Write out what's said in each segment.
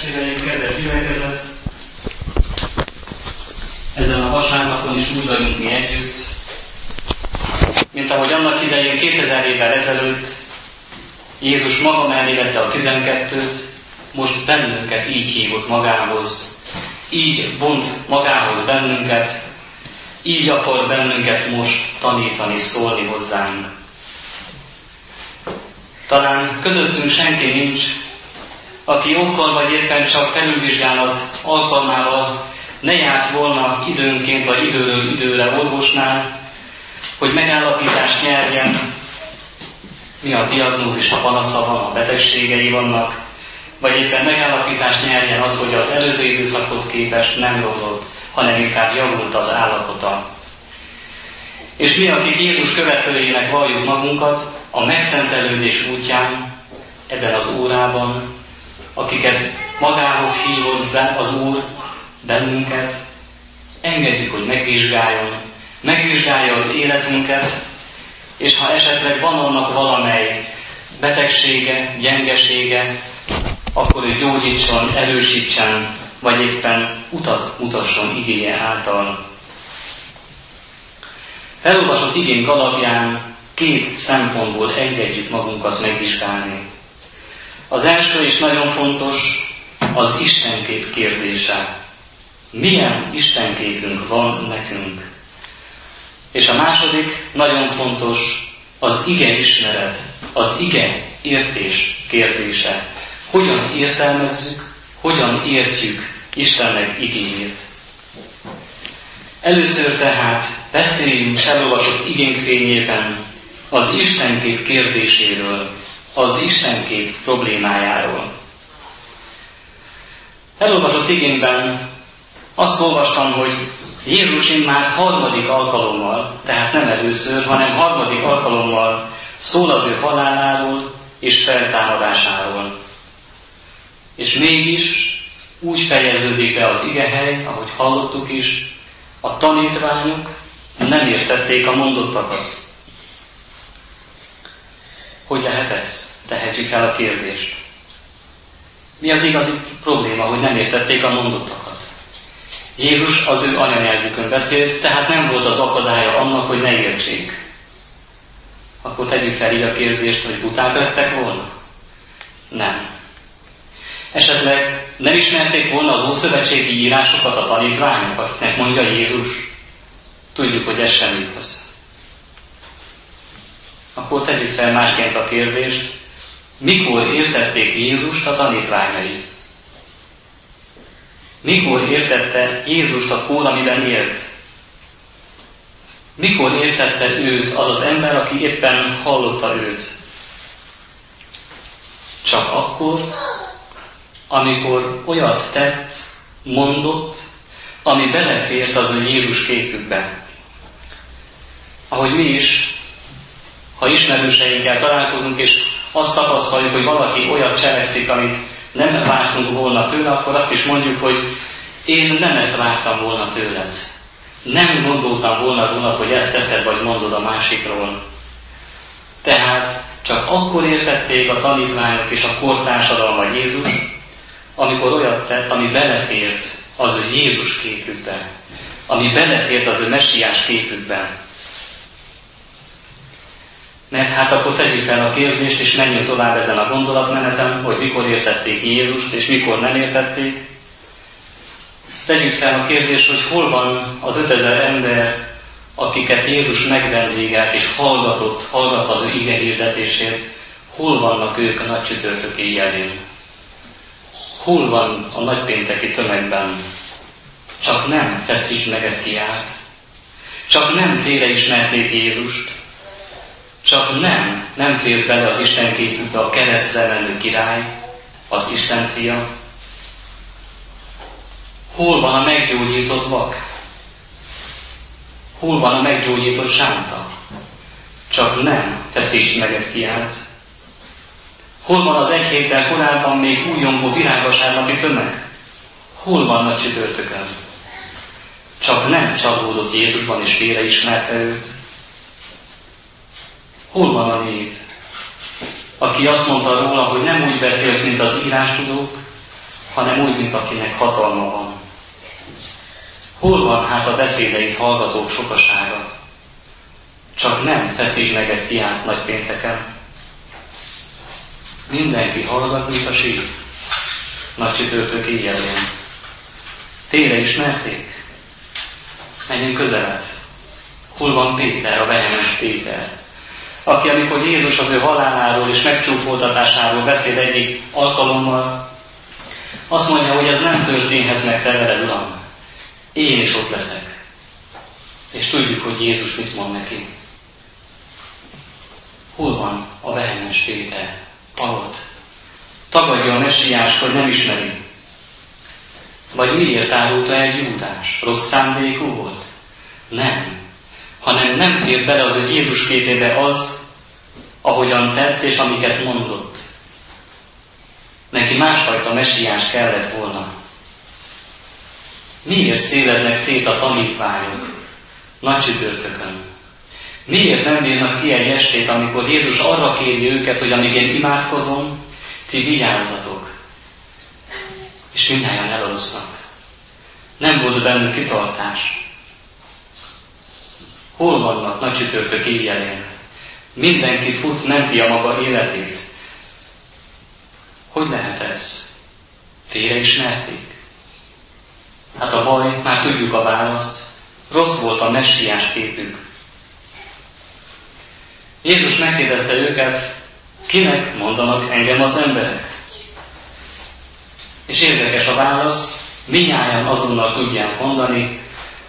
testvéreim, kedves gyülekezet! Ezen a vasárnapon is úgy vagyunk mi együtt, mint ahogy annak idején 2000 évvel ezelőtt Jézus maga mellé a tizenkettőt, most bennünket így hívott magához, így bont magához bennünket, így akar bennünket most tanítani, szólni hozzánk. Talán közöttünk senki nincs, aki okkal vagy éppen csak felülvizsgálat alkalmával ne járt volna időnként vagy időről időre orvosnál, hogy megállapítást nyerjen, mi a diagnózis, a panasza van, a betegségei vannak, vagy éppen megállapítást nyerjen az, hogy az előző időszakhoz képest nem romlott, hanem inkább javult az állapota. És mi, akik Jézus követőjének valljuk magunkat, a megszentelődés útján, ebben az órában, akiket magához hívott be az Úr, bennünket, engedjük, hogy megvizsgáljon, megvizsgálja az életünket, és ha esetleg van annak valamely betegsége, gyengesége, akkor ő gyógyítson, erősítsen, vagy éppen utat mutasson igéje által. Elolvasott igénk alapján két szempontból engedjük magunkat megvizsgálni. Az első is nagyon fontos, az Istenkép kérdése. Milyen Istenképünk van nekünk? És a második, nagyon fontos, az ige ismeret, az ige értés kérdése. Hogyan értelmezzük, hogyan értjük Istennek igényét? Először tehát beszéljünk elolvasott fényében az Istenkép kérdéséről, az Istenkép problémájáról. Elolvasott igényben azt olvastam, hogy Jézus már harmadik alkalommal, tehát nem először, hanem harmadik alkalommal szól az ő haláláról és feltámadásáról. És mégis úgy fejeződik be az igehely, ahogy hallottuk is, a tanítványok nem értették a mondottakat. Hogy lehet ez? Tehetjük fel a kérdést. Mi az igazi probléma, hogy nem értették a mondottakat? Jézus az ő anyanyelvükön beszélt, tehát nem volt az akadálya annak, hogy ne értsék. Akkor tegyük fel így a kérdést, hogy buták lettek volna? Nem. Esetleg nem ismerték volna az ószövetségi írásokat a tanítványok, akiknek mondja Jézus? Tudjuk, hogy ez sem igaz. Akkor tegyük fel másként a kérdést, mikor értették Jézust a tanítványai? Mikor értette Jézust a kór, amiben élt? Mikor értette őt az az ember, aki éppen hallotta őt? Csak akkor, amikor olyat tett, mondott, ami belefért az ő Jézus képükbe. Ahogy mi is, ha ismerőseinkkel találkozunk, és azt tapasztaljuk, hogy valaki olyat cselekszik, amit nem vártunk volna tőle, akkor azt is mondjuk, hogy én nem ezt vártam volna tőled. Nem gondoltam volna róla, hogy ezt teszed, vagy mondod a másikról. Tehát csak akkor értették a tanítványok és a kortársadalma Jézus, amikor olyat tett, ami belefért az ő Jézus képükbe, ami belefért az ő messiás képükbe. Mert hát akkor tegyük fel a kérdést, és menjünk tovább ezen a gondolatmenetem, hogy mikor értették Jézust, és mikor nem értették. Tegyük fel a kérdést, hogy hol van az 5000 ember, akiket Jézus megvendégelt és hallgatott, hallgat az ő ige hirdetését, hol vannak ők a nagy csütörtök éjjelén? Hol van a nagypénteki tömegben? Csak nem feszíts meget kiált. Csak nem félreismerték Jézust. Csak nem, nem fér bele az Isten képükbe a keresztre menő király, az Isten fia. Hol van a meggyógyított vak? Hol van a meggyógyított sánta? Csak nem feszíts meget kiált. Hol van az egy héttel korábban még újongó virágvasárnapi tömeg? Hol a csütörtökön? Csak nem csalódott Jézusban és ismerte őt. Hol van a nép, aki azt mondta róla, hogy nem úgy beszélt, mint az írástudók, hanem úgy, mint akinek hatalma van. Hol van hát a beszédeit hallgatók sokasága? Csak nem feszíts meg egy fiát nagy pénteken. Mindenki hallgat, mint a sír. Nagy csütörtök éjjelén. Tére ismerték? Menjünk közelebb. Hol van Péter, a vehemes Péter? Aki, amikor Jézus az ő haláláról és megcsúfoltatásáról beszél egyik alkalommal, azt mondja, hogy ez nem történhet meg te veled, Uram. Én is ott leszek. És tudjuk, hogy Jézus mit mond neki. Hol van a vehemes Péter? Tagot. Tagadja a messiást, hogy nem ismeri. Vagy miért árulta egy Júdás? Rossz szándékú volt? Nem. Hanem nem fér bele az, hogy Jézus képébe az, ahogyan tett és amiket mondott. Neki másfajta messiás kellett volna. Miért szélednek szét a tanítványok nagy csütörtökön? Miért nem bírnak ki egy estét, amikor Jézus arra kéri őket, hogy amíg én imádkozom, ti vigyázzatok. És mindjárt elalusznak. Nem volt bennük kitartás. Hol vannak nagy csütörtök éjjelén? Mindenki fut, menti a maga életét. Hogy lehet ez? Félreismerték? Hát a baj, már tudjuk a választ. Rossz volt a messiás képük. Jézus megkérdezte őket, kinek mondanak engem az emberek? És érdekes a válasz, minnyáján azonnal tudják mondani,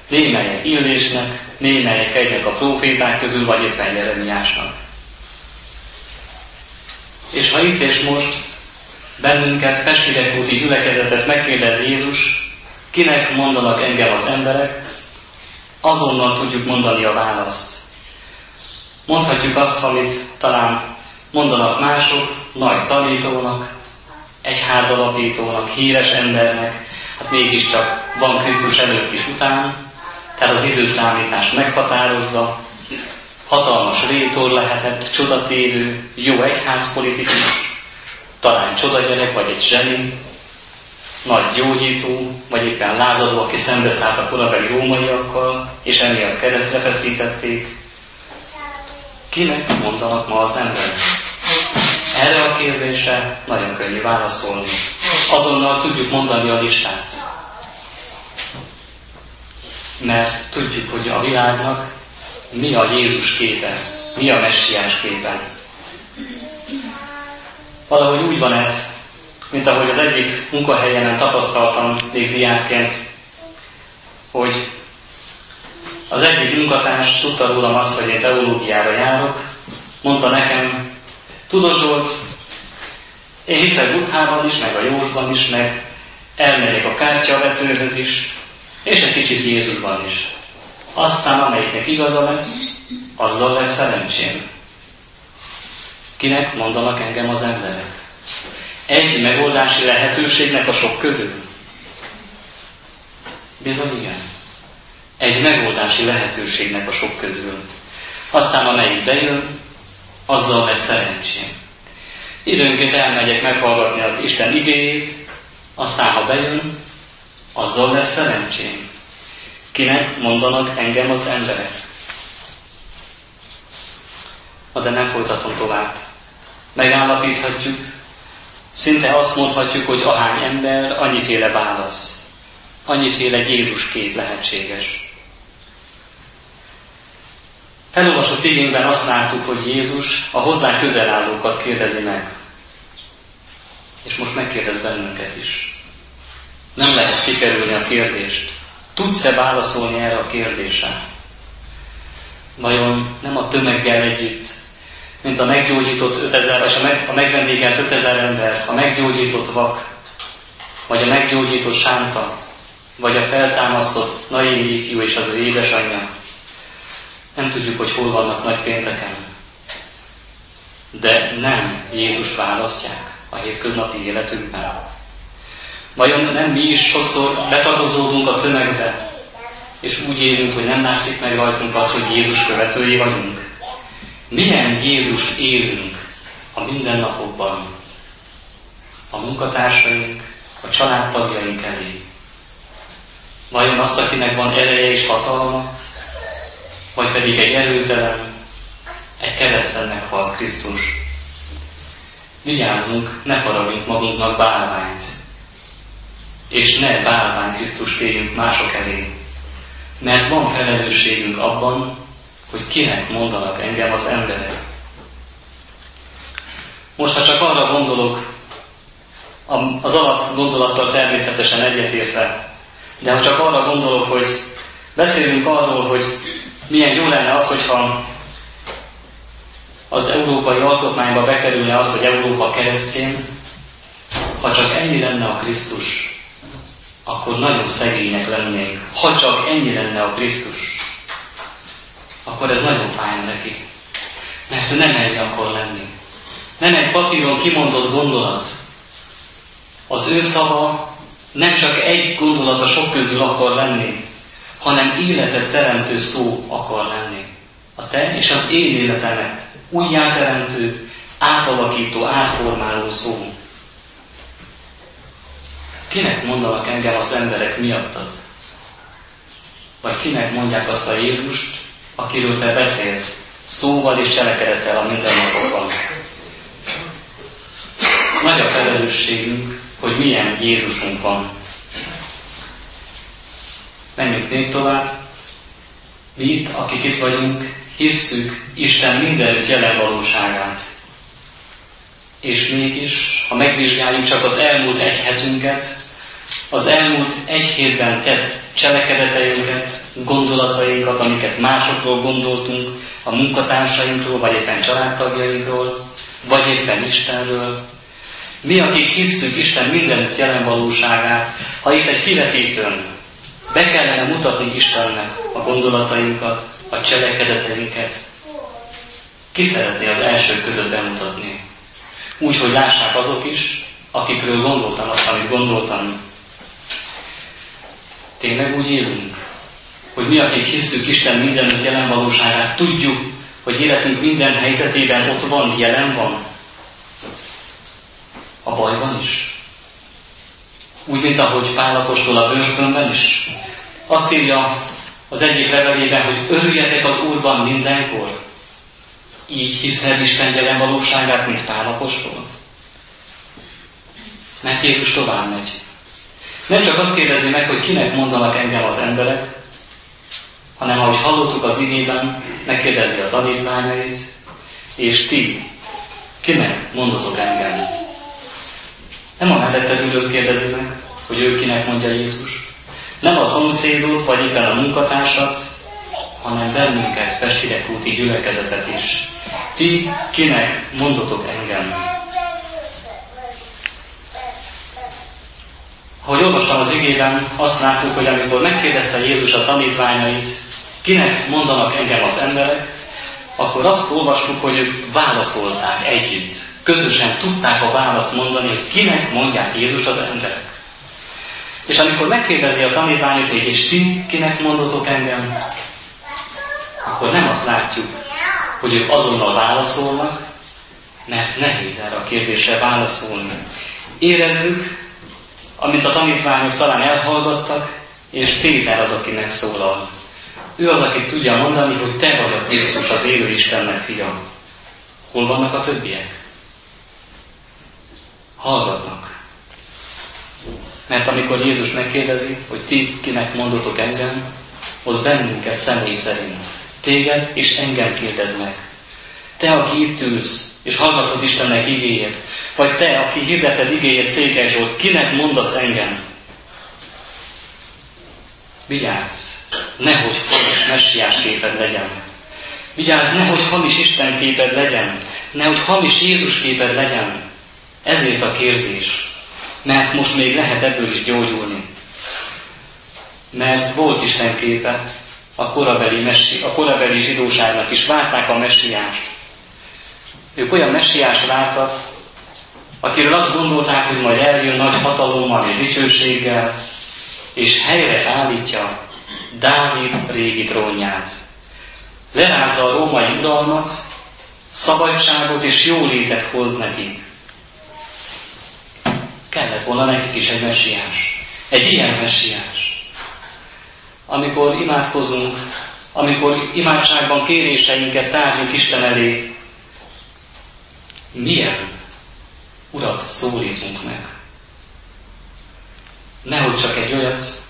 némelyek Illésnek, némelyek egyek a proféták közül, vagy éppen Jeremiásnak. És ha itt és most bennünket, Festérekúti gyülekezetet megkérdez Jézus, kinek mondanak engem az emberek, azonnal tudjuk mondani a választ. Mondhatjuk azt, amit talán mondanak mások, nagy tanítónak, egyházalapítónak, híres embernek, hát mégiscsak van Krisztus előtt is után, tehát az időszámítás meghatározza, hatalmas rétor lehetett, csodatévő, jó egyházpolitikus, talán csodagyerek, vagy egy zseni, nagy gyógyító, vagy éppen lázadó, aki szembeszállt a korabeli rómaiakkal, és emiatt keresztre feszítették. Kinek mondanak ma az emberek? Erre a kérdésre nagyon könnyű válaszolni. Azonnal tudjuk mondani a listát. Mert tudjuk, hogy a világnak mi a Jézus képe, mi a messiás képe. Valahogy úgy van ez, mint ahogy az egyik munkahelyemen tapasztaltam még diákként, hogy az egyik munkatárs tudta rólam azt, hogy én teológiára járok, mondta nekem, tudod Zsolt, én hiszek Buthában is, meg a Józsban is, meg elmegyek a kártyavetőhöz is, és egy kicsit Jézusban is. Aztán amelyiknek igaza lesz, azzal lesz szerencsém. Kinek mondanak engem az emberek? Egy megoldási lehetőségnek a sok közül? Bizony igen. Egy megoldási lehetőségnek a sok közül. Aztán amelyik bejön, azzal lesz szerencsém. Időnként elmegyek meghallgatni az Isten igéjét, aztán ha bejön, azzal lesz szerencsém. Kinek mondanak engem az emberek? De nem folytatom tovább. Megállapíthatjuk, szinte azt mondhatjuk, hogy ahány ember, annyiféle válasz. Annyiféle Jézus kép lehetséges. Elolvasott igényben azt láttuk, hogy Jézus a hozzá közel állókat kérdezi meg. És most megkérdez bennünket is. Nem lehet kikerülni a kérdést. Tudsz-e válaszolni erre a kérdésre? Vajon nem a tömeggel együtt, mint a meggyógyított 5000, vagy a, meg, a megvendégelt 5000 ember, a meggyógyított vak, vagy a meggyógyított sánta, vagy a feltámasztott Naimi ifjú és az ő édesanyja, nem tudjuk, hogy hol vannak nagy pénteken. De nem Jézus választják a hétköznapi életünkben. Vajon nem mi is sokszor betagozódunk a tömegbe, és úgy élünk, hogy nem látszik meg rajtunk az, hogy Jézus követői vagyunk? Milyen Jézust élünk a mindennapokban? A munkatársaink, a családtagjaink elé? Vajon azt, akinek van ereje és hatalma, vagy pedig egy erőtelen, egy kereszten meghalt Krisztus? Vigyázzunk, ne faragjunk magunknak bálványt, és ne bálvány Krisztus téljünk mások elé, mert van felelősségünk abban, hogy kinek mondanak engem az emberek. Most, ha csak arra gondolok, az alap gondolattal természetesen egyetértve, de ha csak arra gondolok, hogy beszélünk arról, hogy milyen jó lenne az, hogyha az európai alkotmányba bekerülne az, hogy Európa keresztény, ha csak ennyi lenne a Krisztus, akkor nagyon szegények lennénk. Ha csak ennyi lenne a Krisztus, akkor ez nagyon fájna neki. Mert ő nem ennyi akar lenni. Nem egy papíron kimondott gondolat. Az ő szava nem csak egy gondolat a sok közül akar lenni, hanem életet teremtő szó akar lenni. A te és az én életemet újjáteremtő, átalakító, átformáló szó. Kinek mondanak engem az emberek miattad? Vagy kinek mondják azt a Jézust, akiről te beszélsz, szóval és cselekedettel a mindennapokban? Nagy a felelősségünk, hogy milyen Jézusunk van. Menjünk még tovább. Mi itt, akik itt vagyunk, hisszük Isten minden jelen valóságát. És mégis, ha megvizsgáljuk csak az elmúlt egy hetünket, az elmúlt egy hétben tett cselekedeteinket, gondolatainkat, amiket másokról gondoltunk, a munkatársainkról, vagy éppen családtagjainkról, vagy éppen Istenről, mi, akik hisztük Isten mindenütt jelen valóságát, ha itt egy kivetítőn be kellene mutatni Istennek a gondolatainkat, a cselekedeteinket, ki szeretné az első között bemutatni? Úgy, hogy lássák azok is, akikről gondoltam azt, amit gondoltam. Tényleg úgy élünk, hogy mi, akik hiszük Isten mindenütt jelen valóságát, tudjuk, hogy életünk minden helyzetében ott van, jelen van, a bajban is? Úgy, mint ahogy Pálapostól a börtönben is? Azt írja az egyik levelében, hogy örüljetek az Úrban mindenkor. Így hiszel Isten jelen valóságát, mint Pálapostól? Mert Jézus tovább megy. Nem csak azt kérdezi meg, hogy kinek mondanak engem az emberek, hanem ahogy hallottuk az igében, megkérdezi a tanítványait, és ti, kinek mondatok engem? Nem a melletted ülőt kérdezi meg, hogy ő kinek mondja Jézus. Nem a szomszédot, vagy éppen a munkatársat, hanem bennünket, Pestirek úti gyülekezetet is. Ti kinek mondotok engem? Ahogy olvastam az igében, azt láttuk, hogy amikor megkérdezte Jézus a tanítványait, kinek mondanak engem az emberek, akkor azt olvastuk, hogy ők válaszolták együtt közösen tudták a választ mondani, hogy kinek mondják Jézus az emberek. És amikor megkérdezi a tanítványot, és ti kinek mondotok engem, akkor nem azt látjuk, hogy ők azonnal válaszolnak, mert nehéz erre a kérdésre válaszolni. Érezzük, amit a tanítványok talán elhallgattak, és Péter az, aki megszólal. Ő az, aki tudja mondani, hogy te vagy a Krisztus, az élő Istennek fia. Hol vannak a többiek? hallgatnak. Mert amikor Jézus megkérdezi, hogy ti kinek mondotok engem, ott bennünket személy szerint. Téged és engem kérdez meg. Te, aki itt ülsz, és hallgatod Istennek igéjét, vagy te, aki hirdeted igéjét Székely Zsolt, kinek mondasz engem? Vigyázz, nehogy hamis messiás képed legyen. Vigyázz, nehogy hamis Isten képed legyen. Nehogy hamis Jézus képed legyen. Ezért a kérdés, mert most még lehet ebből is gyógyulni. Mert volt Isten képe a korabeli, messi, a korabeli zsidóságnak is, várták a messiást. Ők olyan messiást vártak, akiről azt gondolták, hogy majd eljön nagy hatalommal és dicsőséggel, és helyre állítja Dávid régi trónját. Lerázza a római uralmat, szabadságot és jólétet hoz nekik kellett volna nekik is egy messiás. Egy ilyen messiás. Amikor imádkozunk, amikor imádságban kéréseinket tárgyunk Isten elé, milyen urat szólítunk meg? Nehogy csak egy olyat,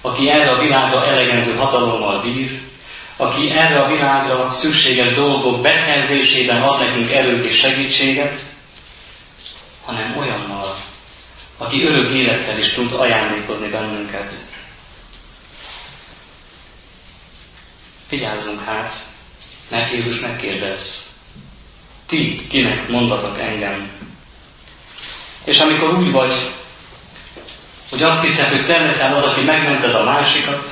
aki erre a világra elegendő hatalommal bír, aki erre a világra szükséges dolgok beszerzésében ad nekünk erőt és segítséget, hanem olyannal, aki örök élettel is tud ajándékozni bennünket. Vigyázzunk hát, mert Jézus megkérdez, ti kinek mondatok engem? És amikor úgy vagy, hogy azt hiszed, hogy te leszel az, aki megmented a másikat,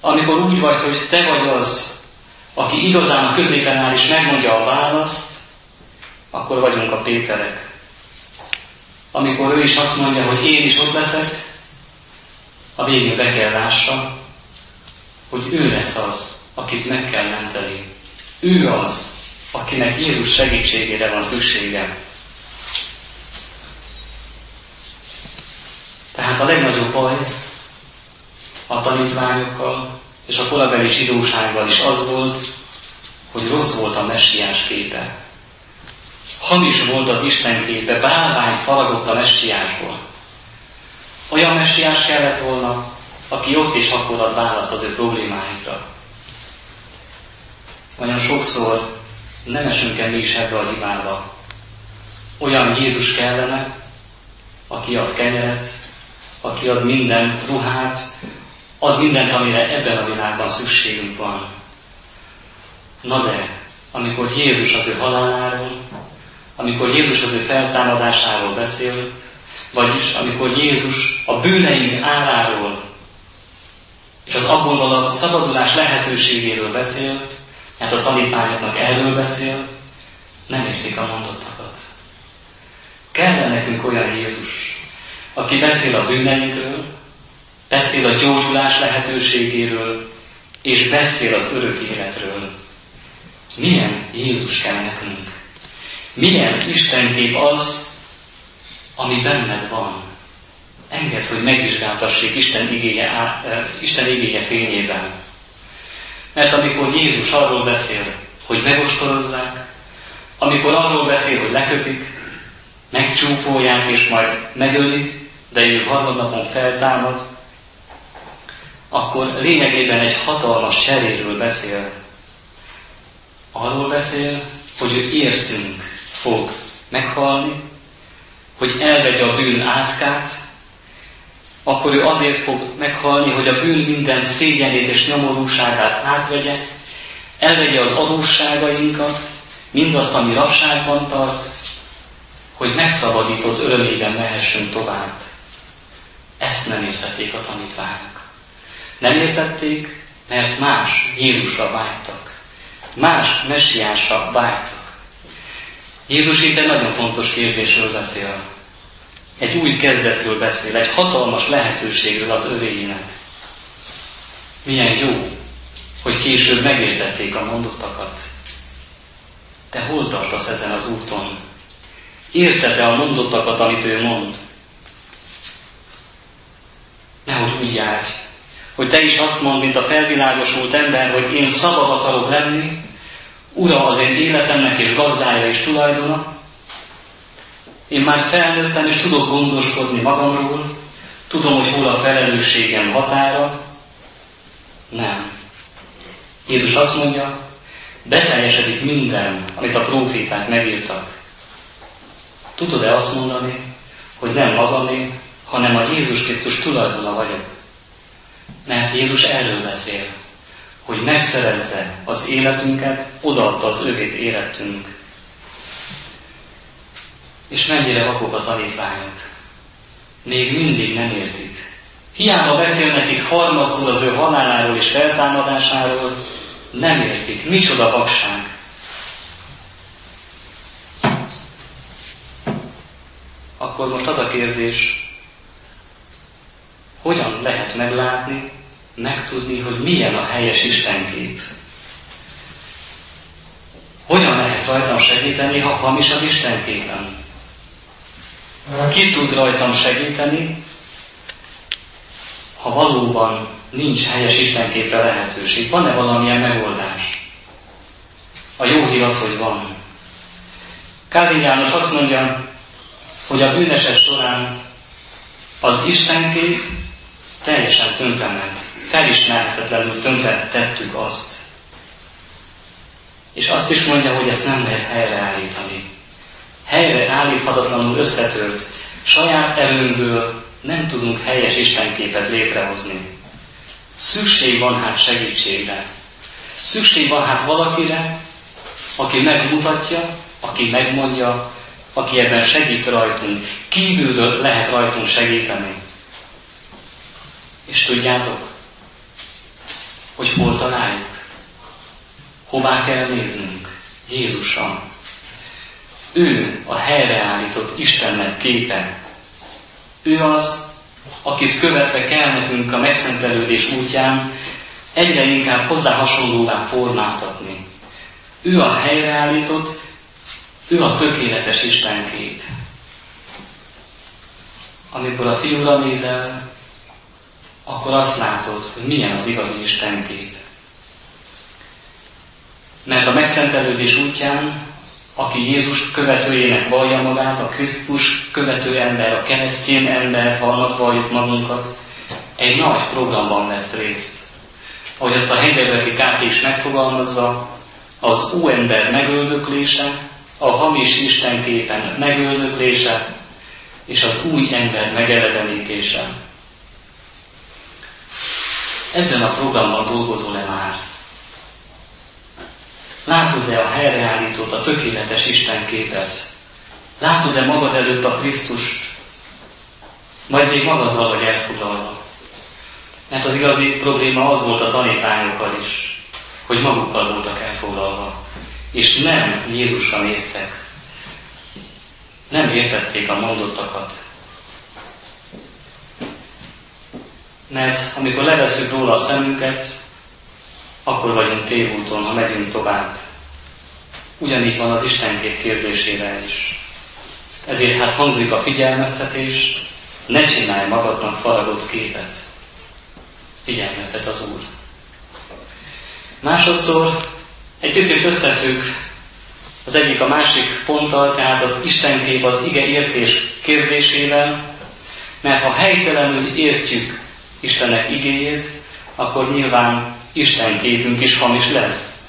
amikor úgy vagy, hogy te vagy az, aki igazán a középen áll és megmondja a választ, akkor vagyunk a Péterek. Amikor ő is azt mondja, hogy én is ott leszek, a végén be kell lássa, hogy ő lesz az, akit meg kell menteni. Ő az, akinek Jézus segítségére van szüksége. Tehát a legnagyobb baj a tanítványokkal és a korabeli zsidósággal is az volt, hogy rossz volt a messiás képe. Hamis volt az Isten képe, bálvány faragott a messiásból. Olyan messiás kellett volna, aki ott is akkor ad választ az ő problémáikra. Nagyon sokszor nem esünk el mi is ebbe a hibába. Olyan Jézus kellene, aki ad kenyeret, aki ad mindent, ruhát, ad mindent, amire ebben a világban szükségünk van. Na de, amikor Jézus az ő haláláról, amikor Jézus az ő feltámadásáról beszél, vagyis amikor Jézus a bűneink áráról és az abból való szabadulás lehetőségéről beszél, mert a tanítványoknak erről beszél, nem értik a mondottakat. Kell nekünk olyan Jézus, aki beszél a bűneinkről, beszél a gyógyulás lehetőségéről, és beszél az örök életről. Milyen Jézus kell nekünk? Milyen Istenkép az, ami benned van? Engedd, hogy megvizsgáltassék Isten igéje, Isten igéje fényében. Mert amikor Jézus arról beszél, hogy megostorozzák, amikor arról beszél, hogy leköpik, megcsúfolják és majd megölik, de ő harmadnapon feltámad, akkor lényegében egy hatalmas cseréről beszél. Arról beszél, hogy ő értünk fog meghalni, hogy elvegye a bűn átkát, akkor ő azért fog meghalni, hogy a bűn minden szégyenét és nyomorúságát átvegye, elvegye az adósságainkat, mindazt, ami rabságban tart, hogy megszabadított örömében mehessünk tovább. Ezt nem értették a tanítványok. Nem értették, mert más Jézusra vágytak. Más messiásra vágytak. Jézus itt egy nagyon fontos kérdésről beszél. Egy új kezdetről beszél, egy hatalmas lehetőségről az övéinek. Milyen jó, hogy később megértették a mondottakat. Te hol tartasz ezen az úton? Érted-e a mondottakat, amit ő mond? Nehogy úgy járj, hogy te is azt mondd, mint a felvilágosult ember, hogy én szabad akarok lenni, ura az én életemnek és gazdája és tulajdona, én már felnőttem és tudok gondoskodni magamról, tudom, hogy hol a felelősségem határa. Nem. Jézus azt mondja, beteljesedik minden, amit a próféták megírtak. Tudod-e azt mondani, hogy nem magamé, hanem a Jézus Krisztus tulajdona vagyok. Mert Jézus erről beszél, hogy megszerezze az életünket, odaadta az övét életünk. És mennyire vakok a tanítványok. Még mindig nem értik. Hiába beszél nekik harmadszor az ő haláláról és feltámadásáról, nem értik. Micsoda vakság. Akkor most az a kérdés, hogyan lehet meglátni, megtudni, hogy milyen a helyes Istenkép. Hogyan lehet rajtam segíteni, ha hamis az Istenképen? Ki tud rajtam segíteni, ha valóban nincs helyes Istenképre lehetőség? Van-e valamilyen megoldás? A jó hír az, hogy van. Kálvin János azt mondja, hogy a bűneses során az Istenkép teljesen tönkrement, felismerhetetlenül tönkre tettük azt. És azt is mondja, hogy ezt nem lehet helyreállítani. Helyre állíthatatlanul összetört, saját erőnkből nem tudunk helyes Istenképet létrehozni. Szükség van hát segítségre. Szükség van hát valakire, aki megmutatja, aki megmondja, aki ebben segít rajtunk. Kívülről lehet rajtunk segíteni. És tudjátok, hogy hol találjuk? Hová kell néznünk? Jézussal. Ő a helyreállított Istennek képe. Ő az, akit követve kell nekünk a megszentelődés útján egyre inkább hozzá hasonlóvá formáltatni. Ő a helyreállított, ő a tökéletes Istenkép. Amikor a fiúra nézel, akkor azt látod, hogy milyen az igazi Istenkép. Mert a megszentelődés útján, aki Jézus követőjének vallja magát, a Krisztus követő ember, a keresztény ember, ha annak valljuk magunkat, egy nagy programban vesz részt. Ahogy azt a Heidelbergi Káté is megfogalmazza, az óember megöldöklése, a hamis istenképen megöldöklése és az új ember megelevenítése. Ebben a programban dolgozol-e már? Látod-e a helyreállítót, a tökéletes Istenképet? Látod-e magad előtt a Krisztust? Vagy még magaddal vagy elfoglalva? Mert az igazi probléma az volt a tanítványokkal is, hogy magukkal voltak elfoglalva és nem Jézusra néztek. Nem értették a mondottakat. Mert amikor leveszünk róla a szemünket, akkor vagyunk tévúton, ha megyünk tovább. Ugyanígy van az Istenkép kérdésére is. Ezért hát hangzik a figyelmeztetés, ne csinálj magadnak faragott képet. Figyelmeztet az Úr. Másodszor egy picit összefügg az egyik a másik ponttal, tehát az Istenkép az ige értés kérdésével, mert ha helytelenül értjük Istennek igéjét, akkor nyilván Isten képünk is hamis lesz.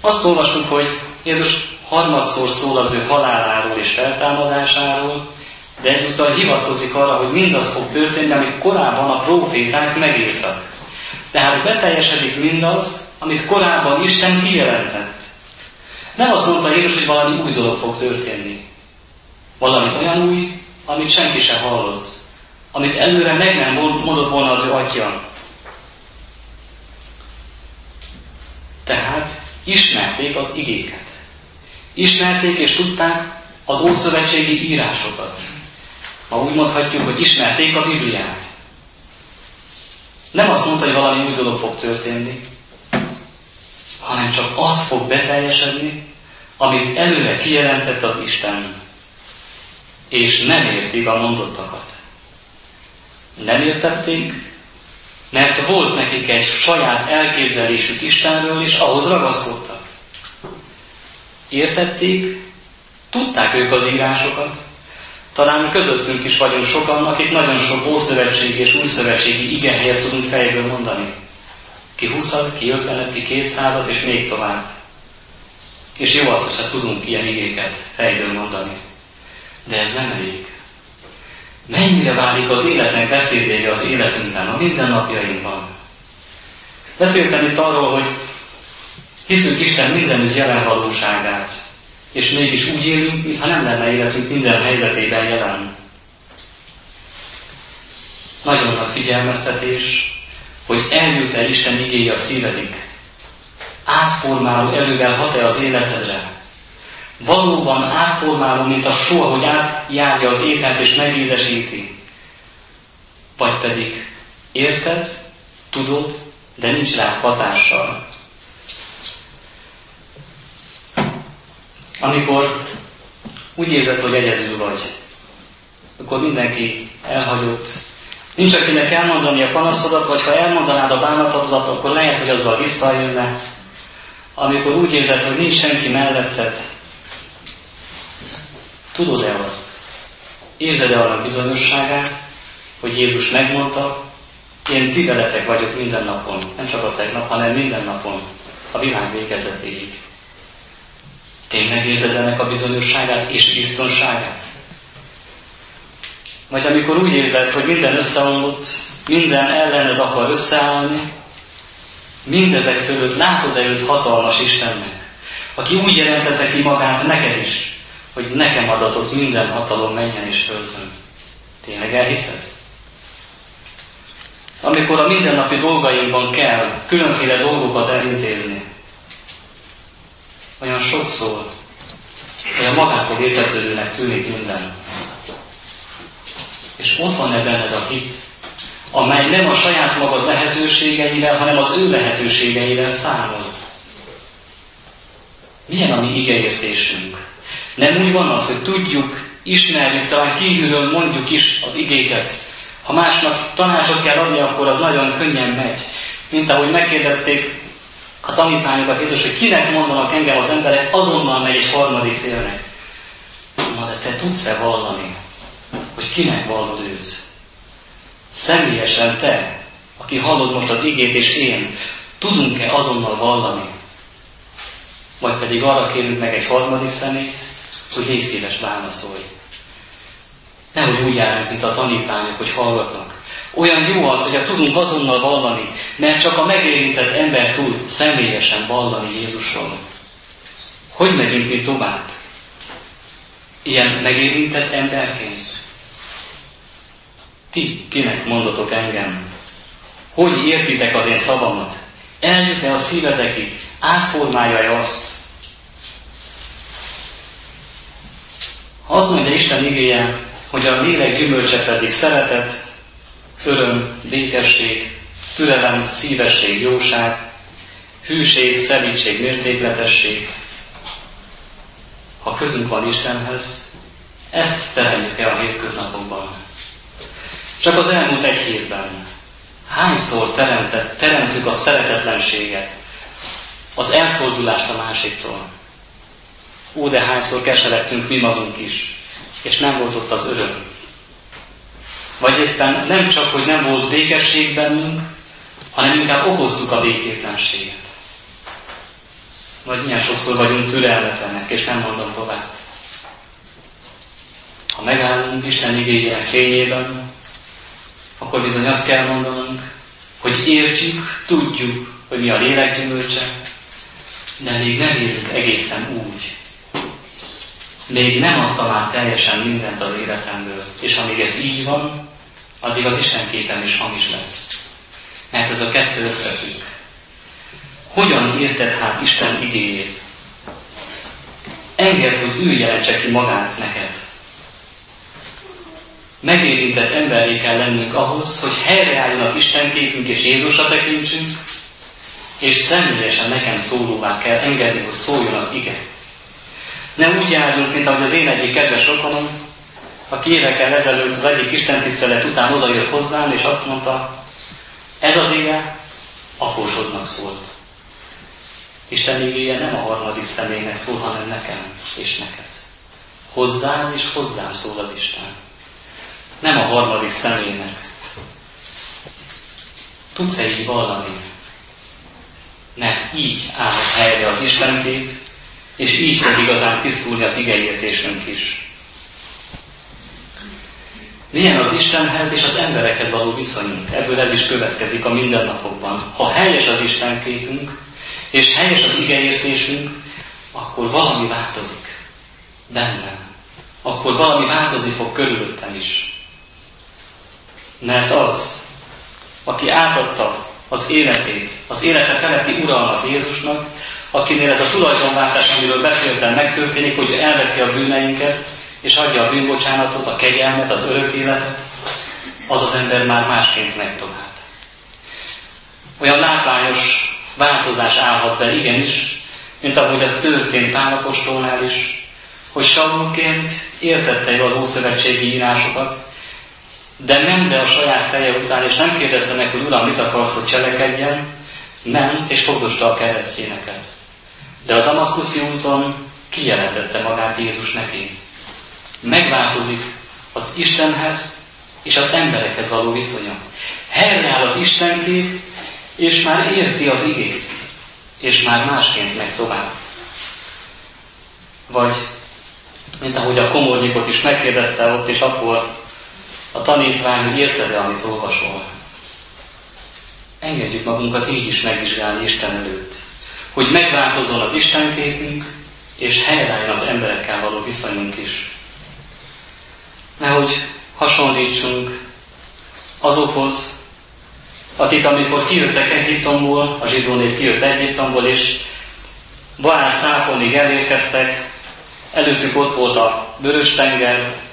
Azt olvasunk, hogy Jézus harmadszor szól az ő haláláról és feltámadásáról, de egyúttal hivatkozik arra, hogy mindaz fog történni, amit korábban a proféták megírtak. Tehát beteljesedik mindaz, amit korábban Isten kijelentett. Nem azt mondta Jézus, hogy valami új dolog fog történni. Valami olyan új, amit senki sem hallott. Amit előre meg nem mondott volna az ő atya. Tehát ismerték az igéket. Ismerték és tudták az ószövetségi írásokat. Ma úgy mondhatjuk, hogy ismerték a Bibliát. Nem azt mondta, hogy valami új dolog fog történni, hanem csak az fog beteljesedni, amit előre kijelentett az Isten, és nem értik a mondottakat. Nem értették, mert volt nekik egy saját elképzelésük Istenről, és ahhoz ragaszkodtak. Értették, tudták ők az írásokat, talán közöttünk is vagyunk sokan, akik nagyon sok ószövetségi és újszövetségi igehelyet tudunk fejből mondani ki 20 ki 50 ki 200 és még tovább. És jó az, hogyha tudunk ilyen igéket fejből mondani. De ez nem elég. Mennyire válik az életnek beszédége az életünkben, a mindennapjainkban. Beszéltem itt arról, hogy hiszünk Isten mindenütt jelen valóságát, és mégis úgy élünk, mintha nem lenne életünk minden helyzetében jelen. Nagyon nagy figyelmeztetés, hogy eljut-e Isten igéje a szívedig. Átformáló erővel hat-e az életedre? Valóban átformáló, mint a soha, hogy átjárja az ételt és megízesíti. Vagy pedig érted, tudod, de nincs rá hatással. Amikor úgy érzed, hogy egyedül vagy, akkor mindenki elhagyott. Nincs akinek elmondani a panaszodat, vagy ha elmondanád a bánatodat, akkor lehet, hogy azzal visszajönne. Amikor úgy érzed, hogy nincs senki melletted, tudod-e azt? Érzed-e annak bizonyosságát, hogy Jézus megmondta, én ti veletek vagyok minden napon, nem csak a tegnap, hanem minden napon, a világ végezetéig. Tényleg érzed ennek a bizonyosságát és biztonságát? Vagy amikor úgy érzed, hogy minden összeomlott, minden ellened akar összeállni, mindezek fölött látod-e őt hatalmas Istennek, aki úgy jelentette ki magát neked is, hogy nekem adatot minden hatalom menjen és földön. Tényleg elhiszed? Amikor a mindennapi dolgainkban kell különféle dolgokat elintézni, olyan sokszor, olyan magától értetődőnek tűnik minden. És ott van-e benned a hit, amely nem a saját magad lehetőségeivel, hanem az ő lehetőségeivel számol. Milyen a mi igeértésünk? Nem úgy van az, hogy tudjuk, ismerjük, talán kívülről mondjuk is az igéket. Ha másnak tanácsot kell adni, akkor az nagyon könnyen megy. Mint ahogy megkérdezték a tanítványokat Jézus, hogy kinek mondanak engem az emberek, azonnal megy egy harmadik félnek. Na de te tudsz-e vallani, hogy kinek vallod őt? Személyesen te, aki hallod most az igét és én, tudunk-e azonnal vallani? Vagy pedig arra kérünk meg egy harmadik szemét, hogy légy szíves válaszolj. Nehogy úgy járunk, mint a tanítványok, hogy hallgatnak. Olyan jó az, hogy tudunk azonnal vallani, mert csak a megérintett ember tud személyesen vallani Jézusról. Hogy megyünk mi tovább? Ilyen megérintett emberként? Ti kinek mondatok engem? Hogy értitek az én szavamat? Eljut-e a szívedekig? Átformálja-e azt? Azt mondja Isten igéje, hogy a lélek gyümölcse pedig szeretet, öröm, békesség, türelem, szívesség, jóság, hűség, szelítség, mértékletesség. Ha közünk van Istenhez, ezt tereljük el a hétköznapokban. Csak az elmúlt egy hétben hányszor teremtett, teremtük a szeretetlenséget, az elfordulást a másiktól. Ó, de hányszor keseredtünk mi magunk is, és nem volt ott az öröm. Vagy éppen nem csak, hogy nem volt békesség bennünk, hanem inkább okoztuk a békétlenséget. Vagy milyen sokszor vagyunk türelmetlenek, és nem mondom tovább. Ha megállunk Isten igényének fényében, akkor bizony azt kell mondanunk, hogy értjük, tudjuk, hogy mi a lélek gyümölcse, de még nem érzük egészen úgy, még nem adtam át teljesen mindent az életemből, és amíg ez így van, addig az Isten képem is hamis lesz. Mert ez a kettő összefügg. Hogyan érted hát Isten igényét? Engedd, hogy ő jelentse ki magát neked. Megérintett emberé kell lennünk ahhoz, hogy helyreálljon az Isten képünk és Jézusra tekintsünk, és személyesen nekem szólóvá kell engedni, hogy szóljon az ige. Nem úgy járunk, mint ahogy az én egyik kedves rokonom, aki évekkel ezelőtt az egyik istentisztelet után odajött hozzám, és azt mondta, ez az ige apósodnak szólt. Isten igéje nem a harmadik személynek szól, hanem nekem és neked. Hozzám és hozzám szól az Isten. Nem a harmadik személynek. Tudsz-e így vallani? Mert így áll helyre az Isten kép, és így fog igazán tisztulni az igeértésünk is. Milyen az Istenhez és az emberekhez való viszonyunk? Ebből ez is következik a mindennapokban. Ha helyes az Isten képünk, és helyes az igeértésünk, akkor valami változik bennem. Akkor valami változni fog körülöttem is. Mert az, aki átadta az életét, az élete feletti uralmat Jézusnak, akinél ez a tulajdonváltás, amiről beszéltem, megtörténik, hogy elveszi a bűneinket, és adja a bűnbocsánatot, a kegyelmet, az örök életet, az az ember már másként megy tovább. Olyan látványos változás állhat be, igenis, mint ahogy ez történt Pálapostolnál is, hogy Saulként értette az ószövetségi írásokat, de ment be a saját feje után, és nem kérdezte meg, hogy Uram, mit akarsz, hogy cselekedjen, ment és fogdosta a keresztjéneket. De a damaszkuszi úton kijelentette magát Jézus neki. Megváltozik az Istenhez és az emberekhez való viszonya. Helyreáll az Istenkép, és már érti az igét, és már másként megy tovább. Vagy, mint ahogy a komornyikot is megkérdezte ott, és akkor a tanítvány, hogy érted-e, amit olvasol. Engedjük magunkat így is megvizsgálni Isten előtt, hogy megváltozzon az Istenképünk, és helyreálljon az emberekkel való viszonyunk is. Nehogy hasonlítsunk azokhoz, akik amikor kijöttek Egyiptomból, a zsidó nép kijött Egyiptomból, és Baál száfonig elérkeztek, előttük ott volt a vörös tenger,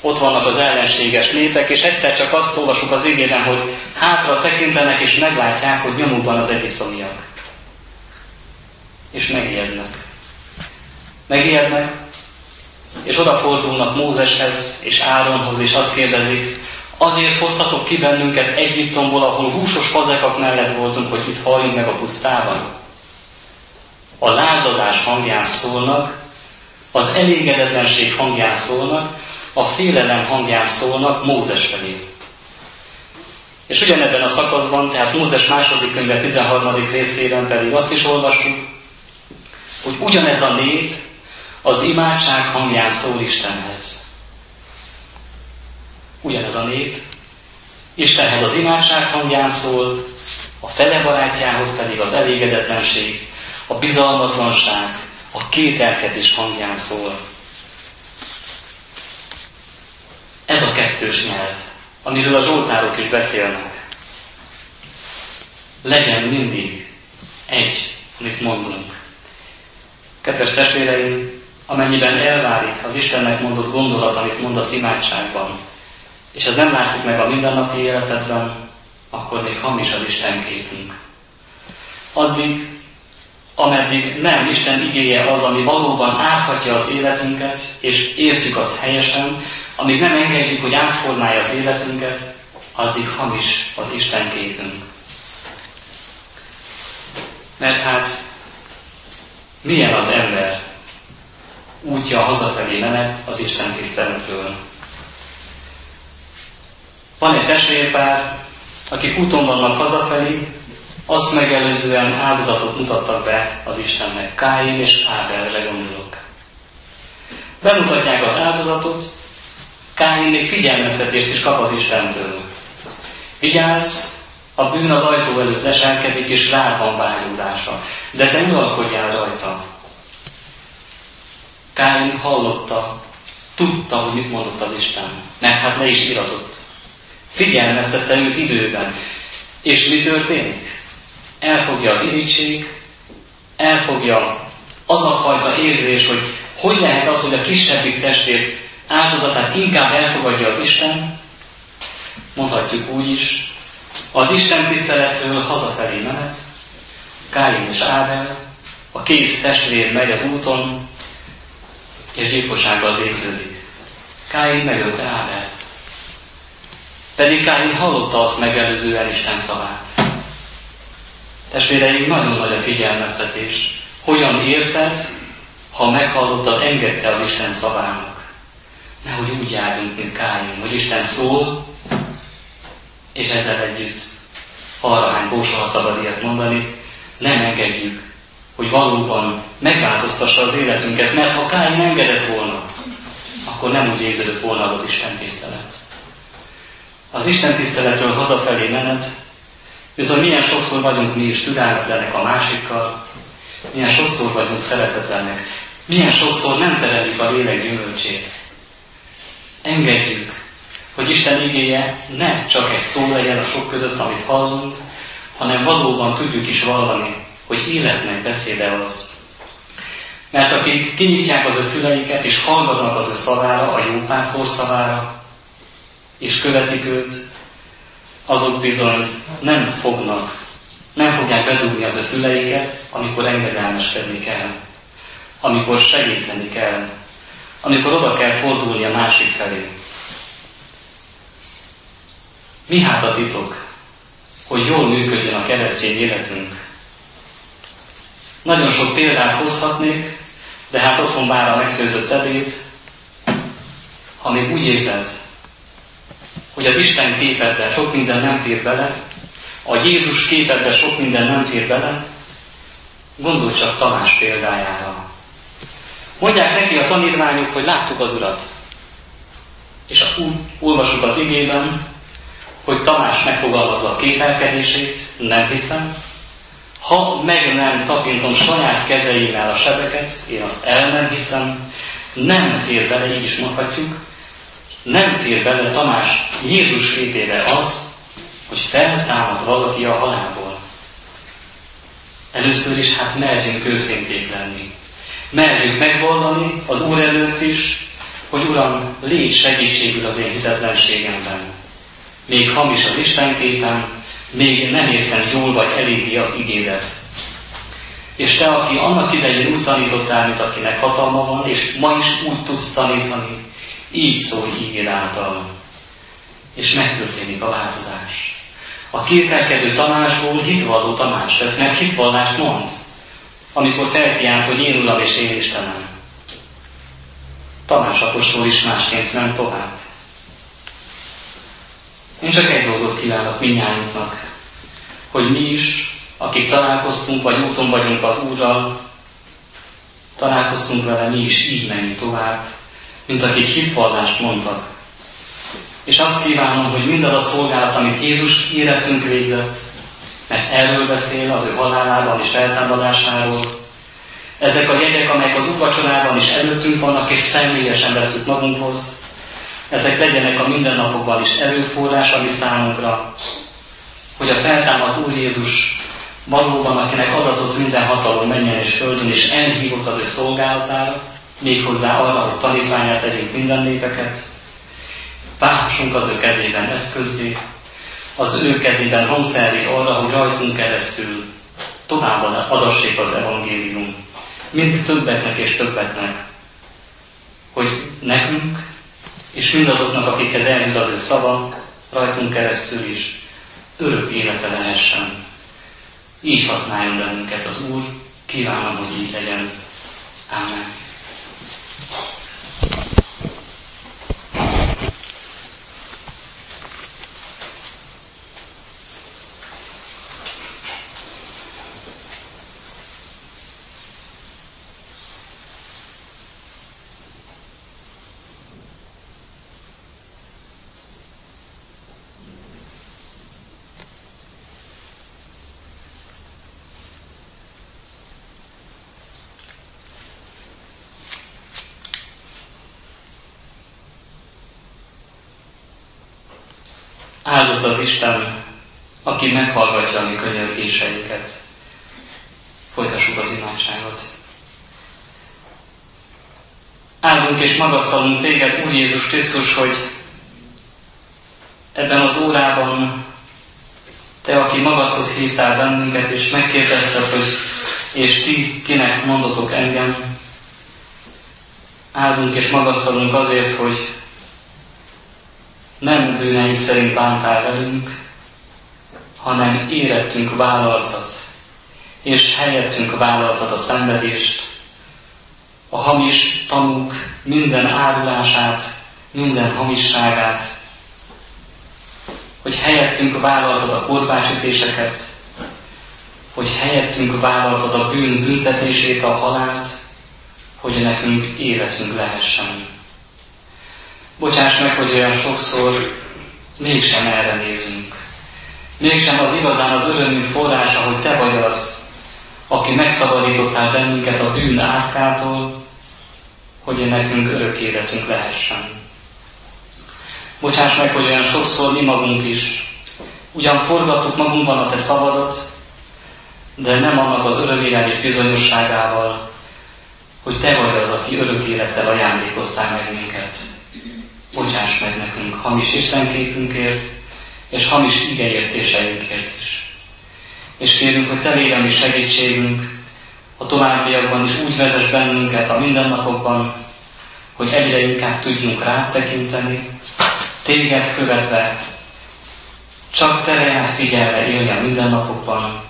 ott vannak az ellenséges népek, és egyszer csak azt olvasjuk az igében, hogy hátra tekintenek, és meglátják, hogy nyomukban az egyiptomiak. És megijednek. Megijednek, és odafordulnak Mózeshez és Áronhoz, és azt kérdezik, azért hoztatok ki bennünket Egyiptomból, ahol húsos fazekak mellett voltunk, hogy itt halljunk meg a pusztában. A lázadás hangján szólnak, az elégedetlenség hangján szólnak, a félelem hangján szólnak Mózes felé. És ugyanebben a szakaszban, tehát Mózes második könyve 13. részében pedig azt is olvassuk, hogy ugyanez a nép az imádság hangján szól Istenhez. Ugyanez a nép Istenhez az imádság hangján szól, a fele barátjához pedig az elégedetlenség, a bizalmatlanság, a kételkedés hangján szól. Ez a kettős nyelv, amiről a zsoltárok is beszélnek. Legyen mindig egy, amit mondunk. Kedves testvéreim, amennyiben elvárik az Istennek mondott gondolat, amit mond a imádságban, és ez nem látszik meg a mindennapi életedben, akkor még hamis az Isten képünk. Addig, ameddig nem Isten igéje az, ami valóban áthatja az életünket, és értjük azt helyesen, amíg nem engedjük, hogy átformálja az életünket, addig hamis az Isten képünk. Mert hát milyen az ember útja hazafelé menet az Isten tiszteletről? Van egy testvérpár, akik úton vannak hazafelé, azt megelőzően áldozatot mutattak be az Istennek. Káin és Ábelre gondolok. Bemutatják az áldozatot, Káin még figyelmeztetést is kap az Istentől. Vigyázz, a bűn az ajtó előtt leselkedik, és rád van vágyódása. De te uralkodjál rajta. Káin hallotta, tudta, hogy mit mondott az Isten, mert hát le is iratott. Figyelmeztette őt időben. És mi történik? Elfogja az irítség, elfogja az a fajta érzés, hogy hogy lehet az, hogy a kisebbik testét áldozatát inkább elfogadja az Isten, mondhatjuk úgy is, az Isten tiszteletről hazafelé menet, Káin és Ábel, a két testvér megy az úton, és gyilkossággal végződik. Káin megölte Ábelt. Pedig Káin hallotta azt megelőzően Isten szavát. Testvéreim, nagyon nagy a figyelmeztetés. Hogyan érted, ha meghallottad, engedte az Isten szavának. Nehogy úgy járjunk, mint Káin, hogy Isten szól, és ezzel együtt arrahány bósa, ha szabad ilyet mondani, nem engedjük, hogy valóban megváltoztassa az életünket, mert ha Káin engedett volna, akkor nem úgy érződött volna az, az Isten tisztelet. Az Isten tiszteletről hazafelé menet, bizony milyen sokszor vagyunk mi is türelmetlenek a másikkal, milyen sokszor vagyunk szeretetlenek, milyen sokszor nem terelik a lélek gyümölcsét, Engedjük, hogy Isten igéje ne csak egy szó legyen a sok között, amit hallunk, hanem valóban tudjuk is vallani, hogy életnek beszéde az. Mert akik kinyitják az ő füleiket, és hallgatnak az ő szavára, a jó pásztor szavára, és követik őt, azok bizony nem fognak, nem fogják bedugni az ő füleiket, amikor engedelmeskedni kell, amikor segíteni kell, amikor oda kell fordulni a másik felé. Mi hát a titok, hogy jól működjön a keresztény életünk? Nagyon sok példát hozhatnék, de hát otthon vár a megfőzött ebéd, ha még úgy érzed, hogy az Isten képedbe sok minden nem fér bele, a Jézus képedbe sok minden nem fér bele, gondolj csak Tamás példájára. Mondják neki a tanítványok, hogy láttuk az Urat. És úgy olvasjuk az igében, hogy Tamás megfogalmazza a kételkedését, nem hiszem. Ha meg nem tapintom saját kezeimmel a sebeket, én azt el nem hiszem, nem fér bele, így is mondhatjuk, nem fér bele Tamás Jézus képébe az, hogy feltámad valaki a halálból. Először is hát merjünk őszinték lenni. Merjünk megvallani az Úr előtt is, hogy Uram, légy segítségül az én hitetlenségemben. Még hamis az Istenképen, még nem értem jól vagy eléggé az igédet. És te, aki annak idején úgy tanítottál, mint akinek hatalma van, és ma is úgy tudsz tanítani, így szólj ígéd által. És megtörténik a változás. A kételkedő Tamásból hitvalló Tamás lesz, mert hitvallást mond, amikor felkiált, hogy én Uram és én Istenem. Tamás apostol is másként ment tovább. Én csak egy dolgot kívánok minnyájunknak, hogy mi is, akik találkoztunk, vagy úton vagyunk az Úrral, találkoztunk vele, mi is így menni tovább, mint akik hitvallást mondtak. És azt kívánom, hogy mindaz a szolgálat, amit Jézus életünk végzett, mert erről beszél az ő halálában és feltámadásáról, ezek a jegyek, amelyek az úrvacsorában is előttünk vannak, és személyesen veszük magunkhoz, ezek legyenek a mindennapokban is erőforrás a mi számunkra, hogy a feltámadt Úr Jézus valóban, akinek adatott minden hatalom menjen és földön, és elhívott az ő szolgálatára, méghozzá arra, hogy tanítványát tegyünk minden népeket, váltsunk az ő kezében eszközé, az ő kezében hangszeré arra, hogy rajtunk keresztül tovább adassék az evangélium, mind többeknek és többeknek, hogy nekünk, és mindazoknak, akikhez eljut az ő szava, rajtunk keresztül is örök élete lehessen. Így használjon bennünket az Úr, kívánom, hogy így legyen. Amen. どうぞ。Áldott az Isten, aki meghallgatja a mi könyörgéseinket. Folytassuk az imádságot. Áldunk és magasztalunk téged, Úr Jézus Krisztus, hogy ebben az órában te, aki magadhoz hívtál bennünket, és megkérdezted, hogy és ti kinek mondotok engem, áldunk és magasztalunk azért, hogy nem bűnei szerint bántál velünk, hanem érettünk vállaltat, és helyettünk vállaltat a szenvedést, a hamis tanúk minden árulását, minden hamisságát, hogy helyettünk vállaltad a korbácsütéseket, hogy helyettünk vállaltad a bűn büntetését, a halált, hogy nekünk életünk lehessen. Bocsáss meg, hogy olyan sokszor mégsem erre nézünk. Mégsem az igazán az örömünk forrása, hogy Te vagy az, aki megszabadítottál bennünket a bűn átkától, hogy nekünk örök életünk lehessen. Bocsáss meg, hogy olyan sokszor mi magunk is ugyan forgattuk magunkban a Te szabadat, de nem annak az öröméleges bizonyosságával, hogy Te vagy az, aki örök élettel ajándékoztál meg minket bocsáss meg nekünk hamis Istenképünkért, és hamis igeértéseinkért is. És kérünk, hogy te légy a mi segítségünk, a továbbiakban is úgy vezess bennünket a mindennapokban, hogy egyre inkább tudjunk rátekinteni, téged követve, csak te reált figyelve élni a mindennapokban,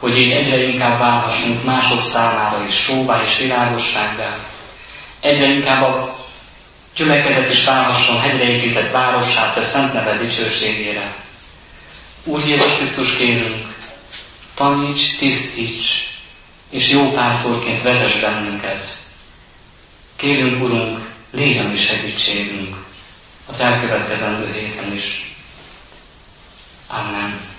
hogy így egyre inkább válhassunk mások számára is sóvá és világossággá, egyre inkább a gyülekezet is válhasson hegyre épített várossá, te szent neved dicsőségére. Úr Jézus Krisztus kérünk, taníts, tisztíts, és jó pásztorként vezess bennünket. Kérünk, Urunk, légy a mi segítségünk az elkövetkezendő héten is. Amen.